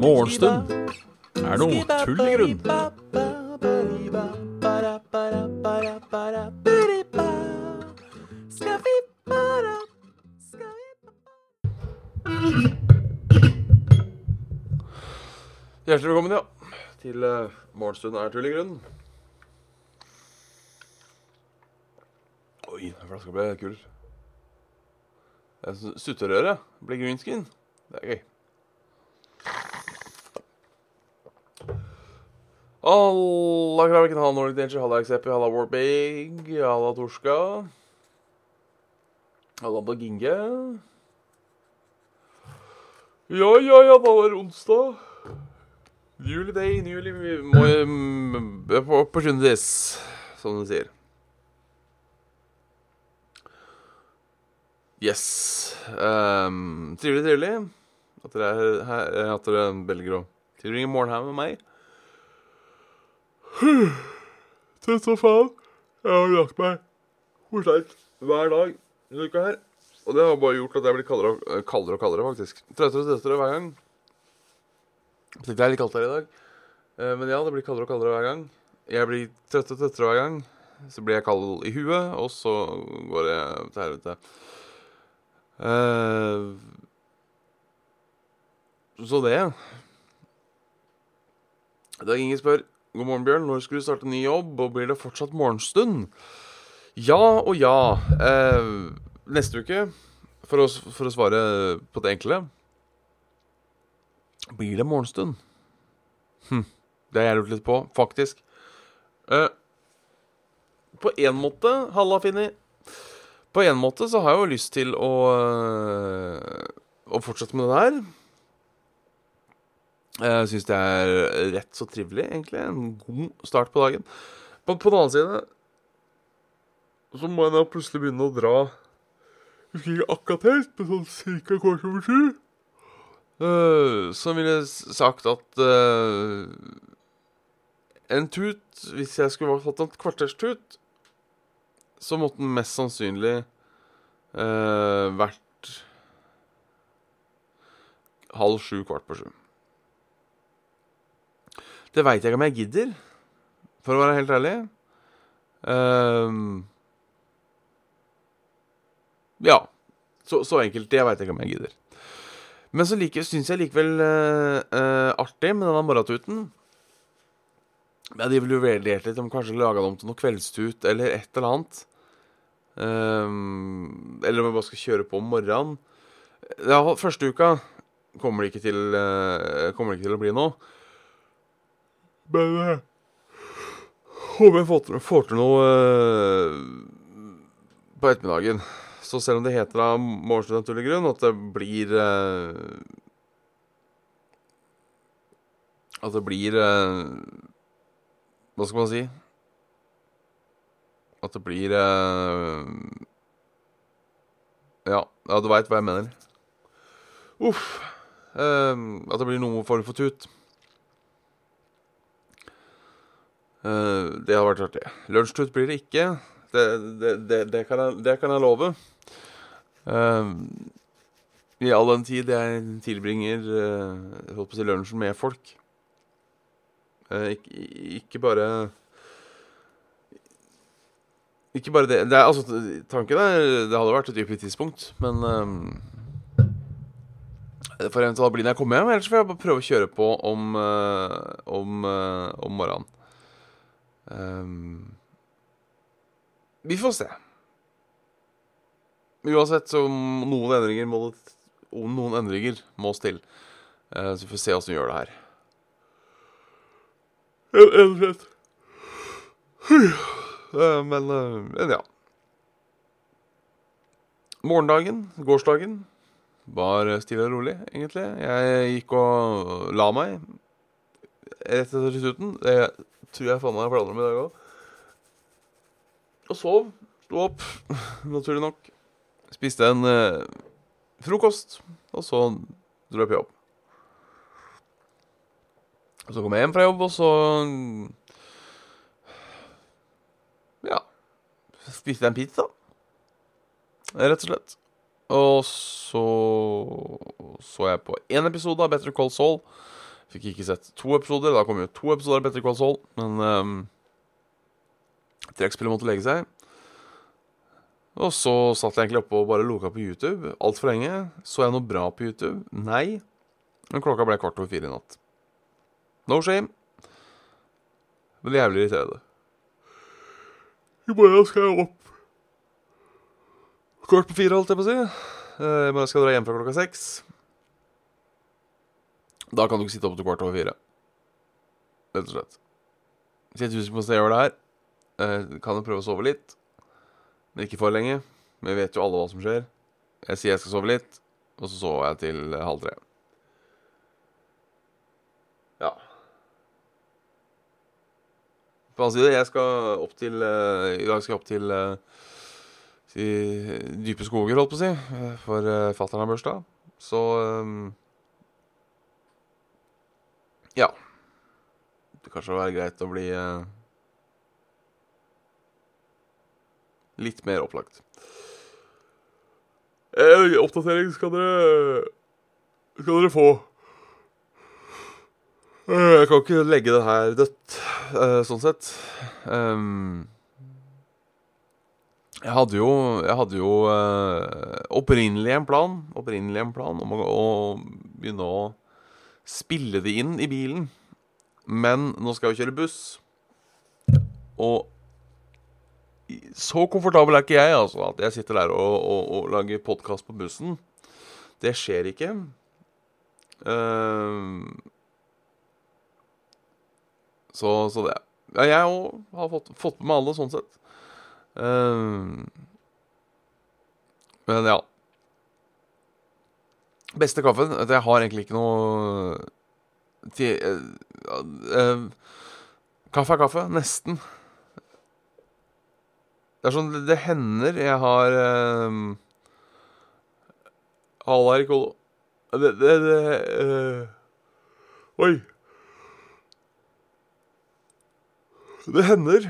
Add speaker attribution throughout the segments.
Speaker 1: Morgenstund er noe tull i grunn. Hjertelig velkommen, ja. Til uh, Morgenstund er tull i grunn. Oi, skal bli ble kul. Det sånn Sutterøre blir green screen. Det er gøy. Halla, Kraviken, halla Nordic Danger, halla XEP, halla Warpig, halla Torska. Halla Baginge. Ja, ja, ja, da var det onsdag. Newly day, newly opportunities, som du sier. Yes. Um, trivelig, trivelig at dere, er her, at dere velger å tilbringe morgenen her med meg. Trøtt som faen. Jeg har lagt meg for hver dag denne uka her. Og det har bare gjort at jeg blir kaldere og kaldere, og kaldere faktisk. Trøttere og trøttere hver gang. Så det er litt kaldt her i dag. Eh, Men ja, det blir kaldere og kaldere hver gang. Jeg blir trøttere og trøttere hver gang. Så blir jeg kald i huet, og så går jeg til helvete. Eh, så det. Dag Inge spør God morgen, Bjørn. Når skal du starte ny jobb, og blir det fortsatt morgenstund? Ja og ja. Eh, neste uke, for å, for å svare på det enkle Blir det morgenstund? Hm. Det har jeg lurt litt på, faktisk. Eh, på én måte, halla, Finni På en måte så har jeg jo lyst til å øh, Å fortsette med det der. Jeg syns det er rett så trivelig, egentlig. En god start på dagen. På, på den annen side så må jeg da plutselig begynne å dra ikke akkurat helt, men sånn cirka kvart over sju. Uh, så ville jeg sagt at uh, en tut, hvis jeg skulle tatt en kvarterstut, så måtte den mest sannsynlig uh, vært halv sju, kvart på sju. Det veit jeg ikke om jeg gidder, for å være helt ærlig. Um, ja. Så, så enkelt. Det veit jeg ikke om jeg gidder. Men så like, syns jeg likevel uh, uh, artig med denne morgentuten. Jeg de vurderte litt om kanskje laga det om til noe kveldstut eller et eller annet. Um, eller om jeg bare skal kjøre på om morgenen. Ja, første uka kommer det ikke til, uh, kommer det ikke til å bli noe. Men uh, håper jeg får til, noe uh, på ettermiddagen. Så selv om det heter da Morgenstund naturlig grunn, at det blir uh, At det blir Hva skal man si? At det blir uh, Ja, ja, du veit hva jeg mener. Uff. at det blir noen form for tut. det hadde vært artig. Lunsjtut blir det ikke. Det, det, det, kan jeg, det kan jeg love. Uh, I all den tid jeg tilbringer uh, holdt på å si lunsjen med folk. Uh, ikke, ikke, bare Ikke bare det, det er, altså, Tanken er Det hadde vært et ypperlig tidspunkt, men For eventuelt å bli når jeg kommer hjem. Ellers får jeg bare prøve å kjøre på om, om, om morgenen. Um, vi får se. Uansett så noen endringer må det noen endringer må til. Uh, så vi får se åssen vi gjør det her. Rett og slett. Men, uh, men ja. Morgendagen, gårsdagen, var stille og rolig, egentlig. Jeg gikk og la meg rett etter slutten. Det tror jeg faen meg har planer om i dag òg. Og sov. Sto opp, naturlig nok. Spiste en eh, frokost, og så dro jeg på jobb. Så kom jeg hjem fra jobb, og så Ja. Spiste jeg en pizza. rett og slett. Og så så jeg på én episode av Better Call Saul. Fikk ikke sett to episoder. Da kom jo to episoder av Better Call Saul, men um, trekkspillet måtte legge seg. Og så satt jeg egentlig oppe og bare loka på YouTube altfor lenge. Så jeg noe bra på YouTube? Nei. Men klokka ble kvart over fire i natt. No shame. Men jævlig irriterende. I morgen skal jeg opp kvart på fire, holdt jeg på å si. Eh, I morgen skal jeg dra hjem fra klokka seks. Da kan du ikke sitte opp til kvart over fire. Rett og slett. Hvis jeg er usikker på hvordan jeg gjør det her, eh, kan jeg prøve å sove litt. Men ikke for lenge. Men vi vet jo alle hva som skjer. Jeg sier jeg skal sove litt, og så sover jeg til halv tre. På hans side, jeg skal opp til uh, I dag skal jeg opp til si, dype skoger, holdt på å si, for uh, fatter'n har bursdag. Så um, Ja. Det kanskje vil være greit å bli uh, litt mer opplagt. Eh, oppdatering skal dere Skal dere få. Eh, jeg kan ikke legge det her dødt, eh, sånn sett. Um, jeg hadde jo, jeg hadde jo uh, opprinnelig en plan Opprinnelig en plan om å, å, begynne å spille det inn i bilen. Men nå skal jeg jo kjøre buss. Og så komfortabel er ikke jeg, altså, at jeg sitter der og, og, og lager podkast på bussen. Det skjer ikke. Uh, så, så, det Ja, jeg òg har fått, fått med alle, sånn sett. Uh, men ja. Beste kaffen Jeg har egentlig ikke noe til, uh, Kaffe er kaffe. Nesten. Det er sånn Det hender jeg har uh, Halla, Ricoldo. Det, det, det uh, Oi. Det hender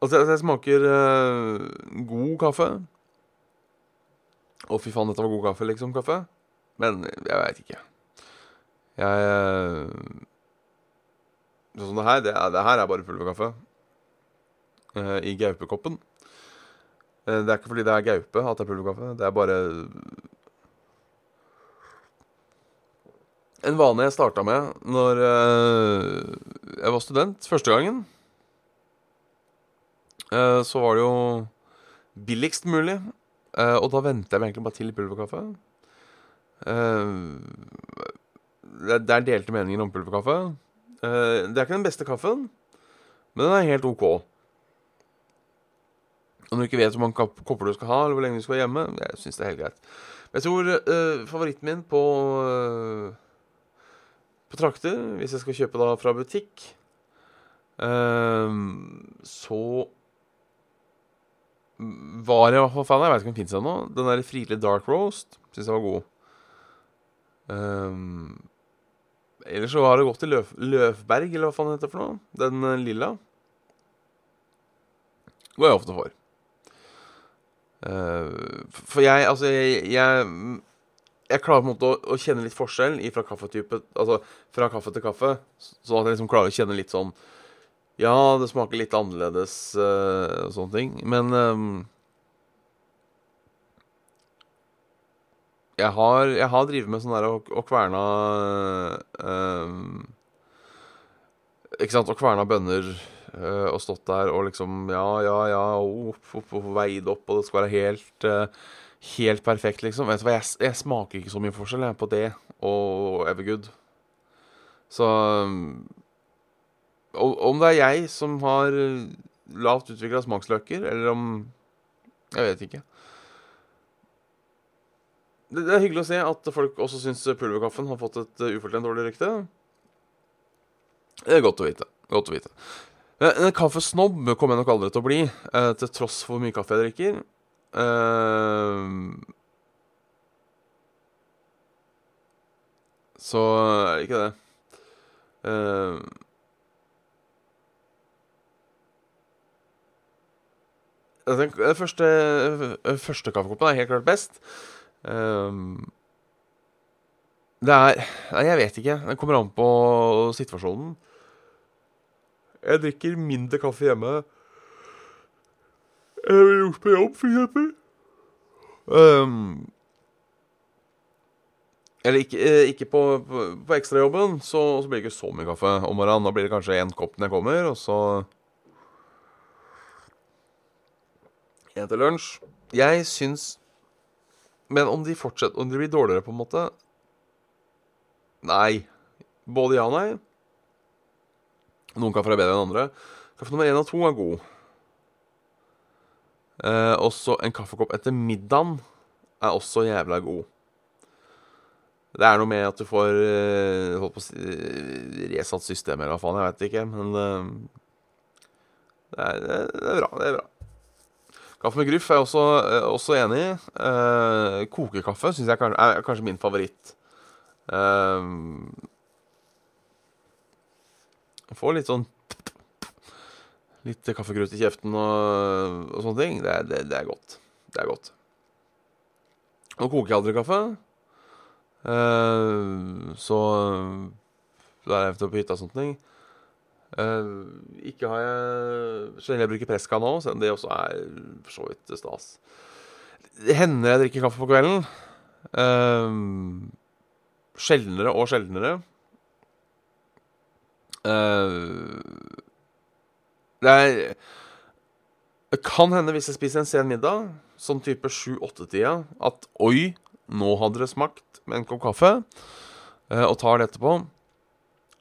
Speaker 1: at jeg, jeg smaker uh, god kaffe. Å, fy faen, dette var god kaffe, liksom. Kaffe. Men jeg veit ikke. Jeg Sånn som det her, det, det her er bare pulverkaffe uh, i gaupekoppen. Det er ikke fordi det er gaupe at det er pulverkaffe. Det er bare en vane jeg starta med når uh, jeg var student første gangen. så var det jo billigst mulig, og da venter jeg meg egentlig bare til pulverkaffe. det er delte meninger om pulverkaffe. det er ikke den beste kaffen, men den er helt OK. Og når du ikke vet hvor mange kopper du skal ha, eller hvor lenge du skal være hjemme, jeg syns det er helt greit. Jeg tror favoritten min på på trakter, hvis jeg skal kjøpe da fra butikk, uh, så var jeg i hvert fall fan av Jeg vet ikke om den fins ennå. Den der Friele Dark Roast syns jeg var god. Um, ellers så har det gått til Løf Løfberg, eller hva faen det heter for noe. Den lilla. Går jeg ofte for. Uh, for jeg, altså jeg, jeg, jeg klarer på en måte å, å, kjenne litt forskjell fra Altså fra kaffe til kaffe. Sånn at jeg liksom klarer å kjenne litt sånn Ja, det smaker litt annerledes uh, og sånne ting. Men um, jeg har, jeg har drevet med sånn der og, og kverna um, Ikke sant? Og kverna bønner Uh, og stått der og liksom Ja, ja, ja, opp, opp, opp, veid opp, og det skal være helt uh, Helt perfekt, liksom. Vet du hva, jeg, jeg, smaker ikke så mye forskjell jeg, på det og Evergood. Så um, Om det er jeg som har lavt utvikla smaksløker, eller om Jeg vet ikke. Det, det, er hyggelig å se at folk også syns pulverkaffen har fått et uh, ufortjent dårlig rykte. Det er godt å vite. Godt å vite. En kaffesnobb kommer jeg nok aldri til å bli, eh, til tross for hvor mye kaffe jeg drikker. Eh, så er det ikke det. Uh, Den, den første, øh, første kaffekoppen er helt klart best. Um, det er Nei, jeg vet ikke. Det kommer an på situasjonen. Jeg drikker mindre kaffe hjemme jeg vil gjort på jobb, for eksempel. Um, eller ikke, eh, ikke på, på, på ekstrajobben, så, så blir det ikke så mye kaffe om morgenen. Da blir det kanskje én kopp når jeg kommer, og så En til lunsj. Jeg syns Men om de fortsetter Om de blir dårligere, på en måte Nei. Både ja og nei. Noen kaffer er bedre enn andre. Kaffe nummer én og to er god. Eh, også en kaffekopp etter middagen er også jævla god. Det er noe med at du får eh, holdt på å si, resatt systemet eller hva faen, jeg vet ikke. Men eh, det, er, det, er, bra. Det er bra. Kaffe med gruff er jeg også, eh, også enig i. Eh, kokekaffe syns jeg er kanskje min favoritt. Uh, får litt sånn Litt kaffegrut i kjeften og, og sånne ting. Det, det, det, er godt. Det er godt. Nå koker jeg aldri kaffe. Uh, så da er jeg på hytta og sånne ting. Uh, ikke har jeg Så lenge jeg bruker Preska nå, selv om det også er for så vidt stas. Det hender jeg drikker kaffe på kvelden. Uh, sjeldnere og sjeldnere. Uh, det er Det kan hende hvis jeg spiser en sen middag, sånn type 7-8-tida, at oi, nå hadde det smakt med en kopp kaffe, uh, og tar det etterpå.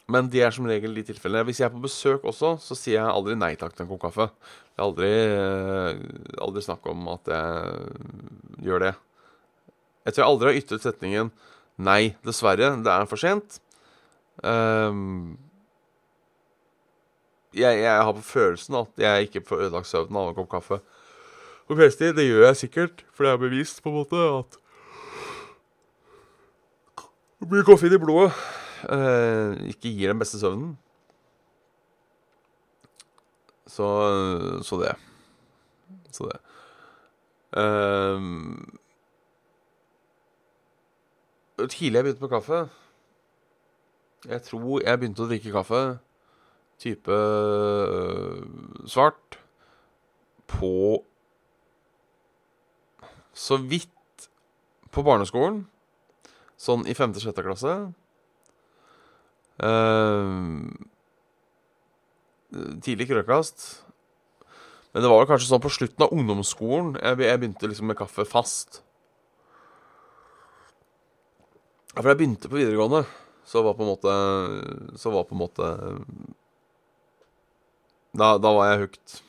Speaker 1: Men det er som regel de tilfellene. Hvis jeg er på besøk også, så sier jeg aldri nei takk til en kopp kaffe. Det er aldri, uh, aldri snakk om at jeg gjør det. Jeg tror jeg aldri har ytret setningen Nei, dessverre. Det er for sent. Um, jeg, jeg, har på følelsen at jeg ikke får ødelagt søvnen av en kopp kaffe på kveldstid. Det gjør jeg sikkert, for det er bevist på en måte at Blir koffein i blodet Eh, ikke gir den beste søvnen. Så, så det. Så det. Eh, tidlig jeg begynte med kaffe Jeg tror jeg begynte å drikke kaffe type øh, svart på Så vidt på barneskolen. Sånn i 5.-6. klasse. Uh, tidlig krøkast. Men det var kanskje sånn på slutten av ungdomsskolen jeg, jeg begynte liksom med kaffe fast. Ja, for jeg begynte på videregående, så var på en måte Så var på en måte Da, da var jeg hooked.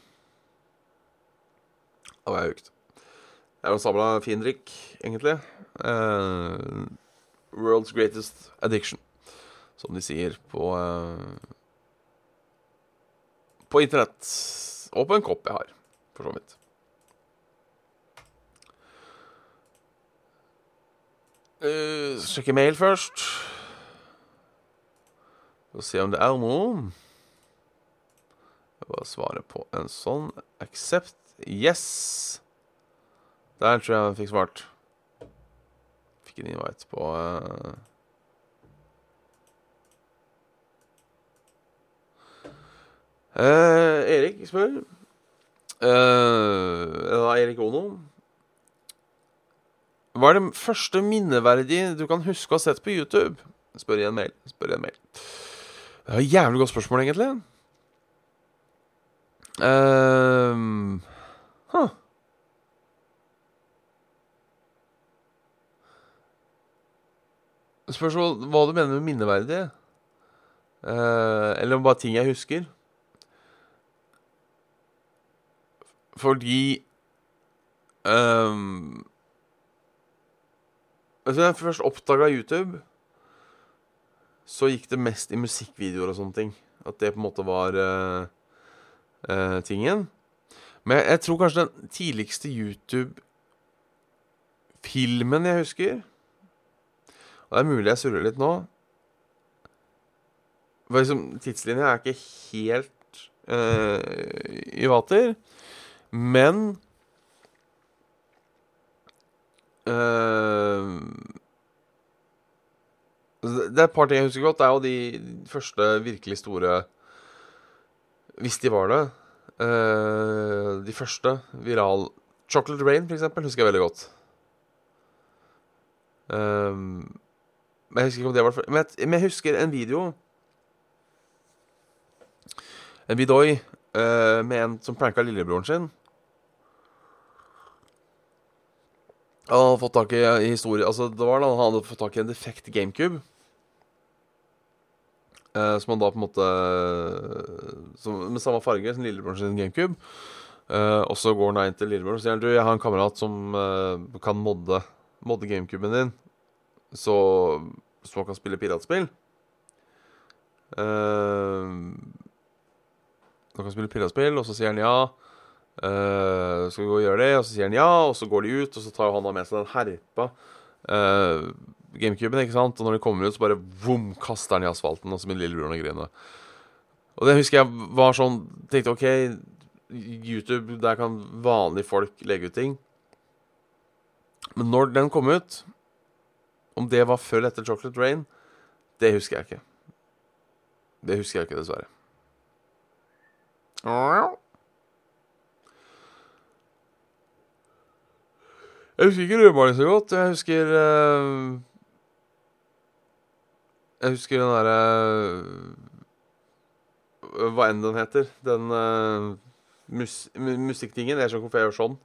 Speaker 1: Da var jeg hooked. Jeg en sabla fin drikk, egentlig. Uh, world's greatest addiction, som de sier på uh, På internett. Og på en kopp jeg har, for så vidt. Uh, sjekke mail først. Og se om det er noe. Bare svare på en sånn. Accept. Yes. Der tror jeg jeg fikk svart. Fikk en invite på uh... Uh, Erik spør. Uh, Erik Ono. Hva er det første minneverdige du kan huske å ha sett på YouTube? Spør i en mail. Spør i en mail. Det er et jævlig godt spørsmål, egentlig. Uh, huh. Spørsmål hva du mener med minneverdige. Uh, eller om bare ting jeg husker. Fordi um, da jeg først oppdaga YouTube, så gikk det mest i musikkvideoer og sånne ting. At det på en måte var uh, uh, tingen. Men jeg, tror kanskje den tidligste YouTube-filmen jeg husker Og det er mulig jeg surrer litt nå liksom, Tidslinja er ikke helt uh, i vater. Men uh, Det er et par ting jeg husker godt. Det er jo de første virkelig store Hvis de var det. uh, de første viral Chocolate Rain, for eksempel, husker jeg veldig godt. Um, men jeg husker ikke om det var men jeg, men jeg husker en video En vidoi uh, med en som pranka lillebroren sin. Han hadde fått tak i, i historie Altså, det var da han hadde fått tak i en defekt GameCube. Uh, som han da på en måte som, Med samme farge som lillebroren sin GameCube. Uh, og så går han da inn til lillebroren og sier Du, jeg har en kamerat som uh, kan modde, modde GameCuben din, så, så han kan spille piratspill. Uh, han kan spille piratspill, og så sier han ja. skal vi gå og gjøre det? Og så sier han ja, og så går de ut, og så tar han da med seg den herpa GameCuben, ikke sant? Og når de kommer ut, så bare vom, kaster den i asfalten, og så begynner lillebroren å grine. Og det husker jeg var sånn Tenkte OK YouTube, der kan vanlige folk legge ut ting. Men når den kom ut Om det var før eller etter Chocolate Rain, det husker jeg ikke. Det husker jeg ikke, dessverre. Jeg husker ikke rødmaling så godt. Jeg husker uh, Jeg husker den derre uh, Hva enn den heter. Den uh, mus musikktingen. Jeg skjønner ikke hvorfor jeg gjør sånn.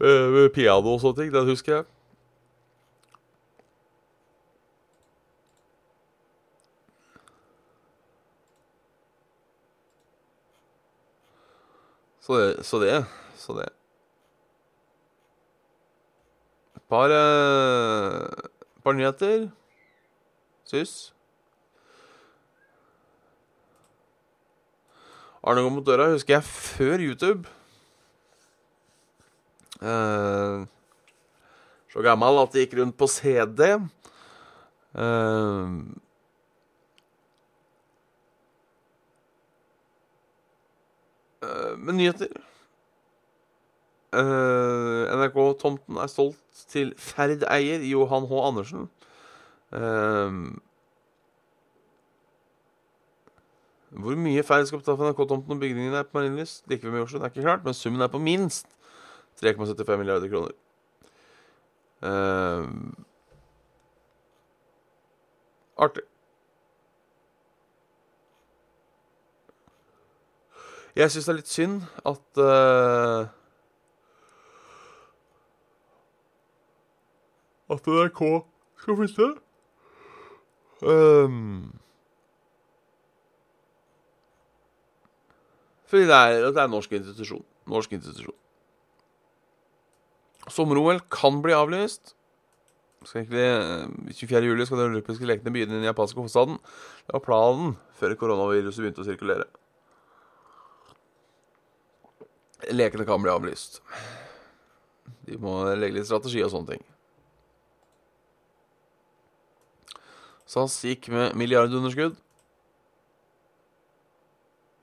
Speaker 1: Uh, piano og sånne ting. Den husker jeg. Så det Så det. Så det. Et par, uh, par nyheter. Syns. Arne går mot døra husker jeg før YouTube. Eh, så gammel at det gikk rundt på CD. Eh, med men nyheter NRK-tomten er solgt til Ferd-eier Johan H. Andersen. Uh, Hvor mye Ferd skal betale for NRK-tomten og bygningen er på Marienlyst, like ved Mjøsjøen, er ikke klart, men summen er på minst 3,75 milliarder kroner. Uh, artig. Jeg syns det er litt synd at uh, At NRK skal flytte. Um, Fordi det er, det er norsk institusjon. Norsk institusjon. Sommer-OL kan bli avlyst. Skal egentlig, 24. juli skal de olympiske lekene begynne i den japanske hovedstaden. Det var planen før koronaviruset begynte å sirkulere. Lekene kan bli avlyst. De må legge litt strategi og sånne ting. SAS gikk med milliardunderskudd.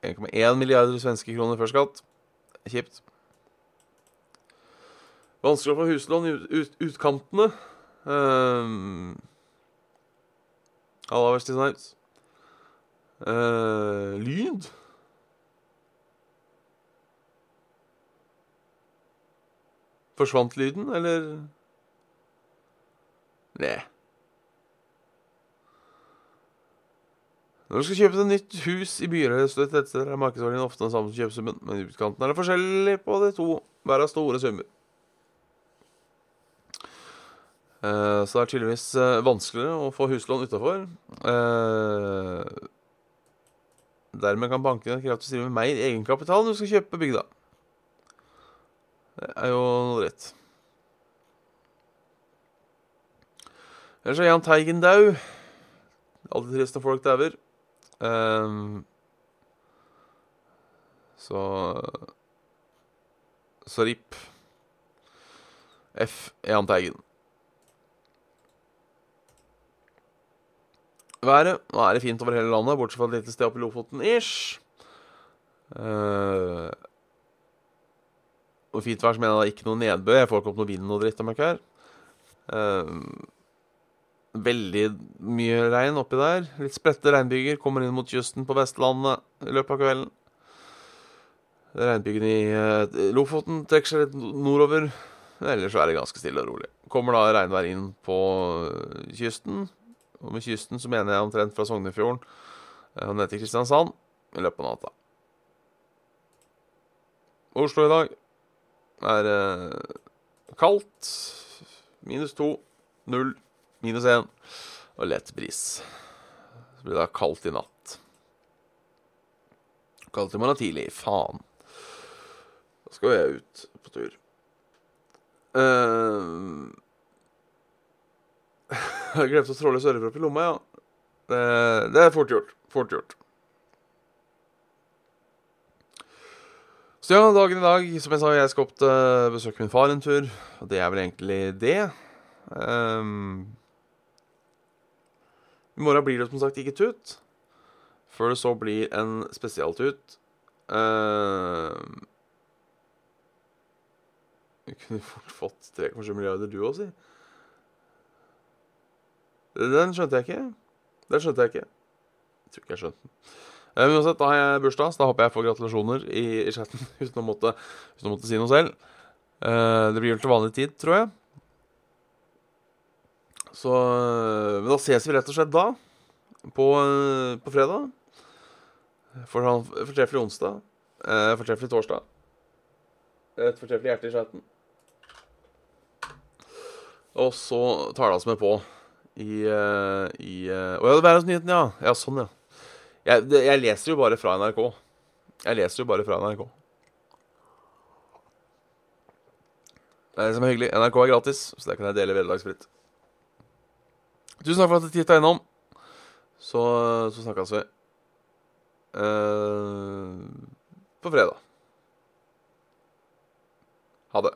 Speaker 1: 1,1 milliarder svenske kroner før skatt. Kjipt. Vanskelig å få huslån i ut, ut, utkantene. Um, Halla, Wesley Snipes. Uh, lyd? Forsvant lyden, eller? Nei. Når du skal kjøpe et nytt hus i byer eller større tettsteder, er markedsverdien ofte den samme som kjøpesummen, men i utkanten er det forskjellig på de to. Hver av store summer. Eh, så det er tydeligvis eh, vanskeligere å få huslån utafor. Eh, dermed kan bankene kreve at du med mer egenkapital når du skal kjøpe bygda. Det er jo noe dritt. Ellers er Jahn Teigen daud. Alltid trist når folk dauer. Um, så Så RIP. F. Jahn Teigen. Været. Nå er det fint over hele landet, bortsett fra et lite sted oppe i Lofoten. Ish. Uh, og fint vær så mener jeg da ikke noe nedbør. Jeg får ikke opp noe vind og dritt jeg ikke er. Uh, veldig mye regn oppi der. Litt spredte regnbyger. Kommer inn mot kysten på Vestlandet i løpet av kvelden. Regnbygene i uh, Lofoten trekker seg litt nordover. Ellers så er det ganske stille og rolig. Kommer da regnvær inn på uh, kysten. Og med kysten så mener jeg omtrent fra Sognefjorden og ned til Kristiansand i løpet av natta. Oslo i dag er kaldt. Minus to. Null. Minus én. Og lett bris. Så blir det da kaldt i natt. Kaldt i morgen tidlig. Faen. Da skal jeg ut på tur. Uh, jeg har glemt å tråle sørrepropp i lomma, ja. Det, det, er fort gjort. Fort gjort. Så ja, dagen i dag, som jeg sa, jeg skal opp til besøke min far en tur. Og det er vel egentlig det. Um, I morgen blir det som sagt ikke tut. Før det så blir en spesialtut. Uh, du kunne fort fått 3,7 milliarder, du òg, si. Den skjønte jeg ikke. Den skjønte jeg ikke. Jeg tror ikke jeg skjønte den. Eh, men uansett, da har jeg bursdag, så da håper jeg får gratulasjoner i, i chatten uten å, måtte, uten å måtte si noe selv. Uh, det blir vel til vanlig tid, tror jeg. Så uh, Men da ses vi rett og slett da. På, uh, på fredag. For han fortreffelig onsdag. fortreffelig torsdag. Et fortreffelig hjerte i chatten. Og så tar det oss med på i, i Å ja, det er nyheten, ja. Ja, sånn, ja. Jeg, det, jeg, leser jo bare fra NRK. Jeg leser jo bare fra NRK. Det er det som er hyggelig. NRK er gratis, så det kan jeg dele vederlagsfritt. Tusen takk for at du titta innom. Så, så snakkes vi uh, på fredag. Ha det.